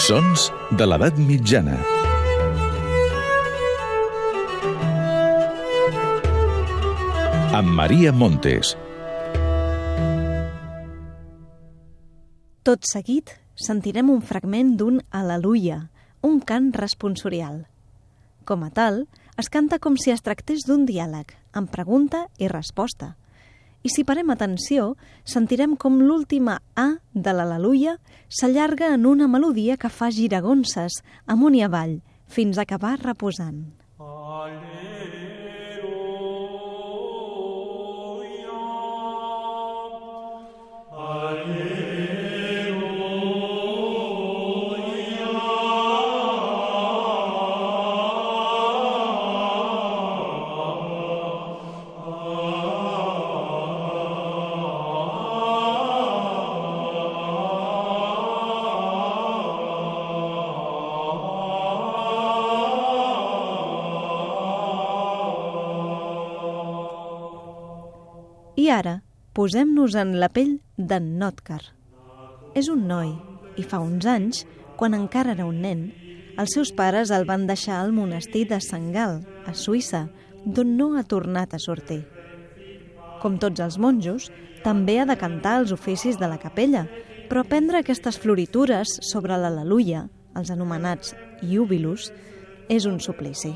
Sons de l'edat mitjana. Amb Maria Montes. Tot seguit sentirem un fragment d'un Aleluia, un cant responsorial. Com a tal, es canta com si es tractés d'un diàleg, amb pregunta i resposta. I si parem atenció, sentirem com l'última A de l'Aleluia s'allarga en una melodia que fa giragonses amunt i avall, fins a acabar reposant. I ara, posem-nos en la pell d'en Notcar. És un noi, i fa uns anys, quan encara era un nen, els seus pares el van deixar al monestir de Sant Gal, a Suïssa, d'on no ha tornat a sortir. Com tots els monjos, també ha de cantar els oficis de la capella, però aprendre aquestes floritures sobre l'Aleluia, els anomenats iúbilus, és un suplici.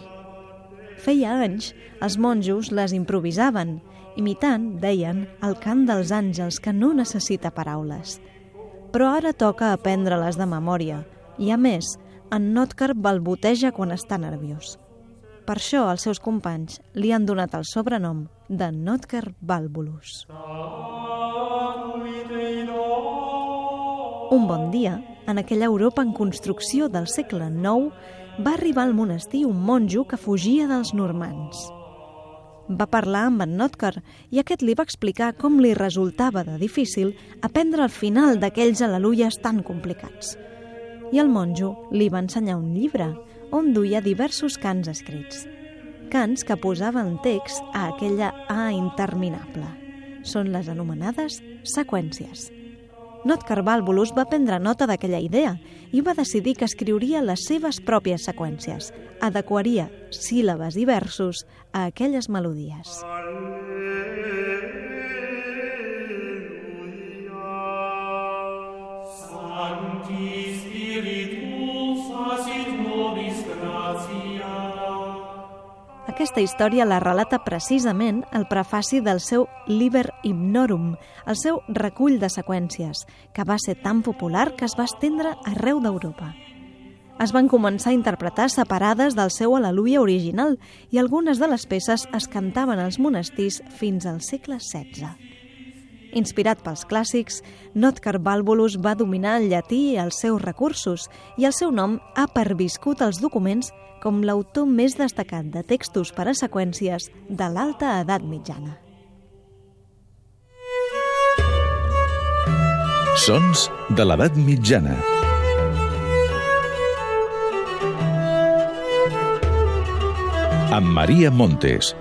Feia anys, els monjos les improvisaven, imitant, deien, el cant dels àngels que no necessita paraules. Però ara toca aprendre-les de memòria, i a més, en Notcar balboteja quan està nerviós. Per això els seus companys li han donat el sobrenom de Notcar Balbulus. Un bon dia, en aquella Europa en construcció del segle IX, va arribar al monestir un monjo que fugia dels normans. Va parlar amb en Notcar i aquest li va explicar com li resultava de difícil aprendre el final d'aquells aleluies tan complicats. I el monjo li va ensenyar un llibre on duia diversos cants escrits. Cants que posaven text a aquella A interminable. Són les anomenades seqüències. Notcar Balbulus va prendre nota d'aquella idea i va decidir que escriuria les seves pròpies seqüències, adequaria síl·labes i versos a aquelles melodies. Sancti Spiritus Aquesta història la relata precisament el prefaci del seu Liber Hymnorum, el seu recull de seqüències, que va ser tan popular que es va estendre arreu d'Europa. Es van començar a interpretar separades del seu Aleluia original i algunes de les peces es cantaven als monestirs fins al segle XVI. Inspirat pels clàssics, Notcar Balbulus va dominar el llatí i els seus recursos i el seu nom ha perviscut als documents com l'autor més destacat de textos per a seqüències de l'alta edat mitjana. Sons de l'edat mitjana. Amb Maria Montes.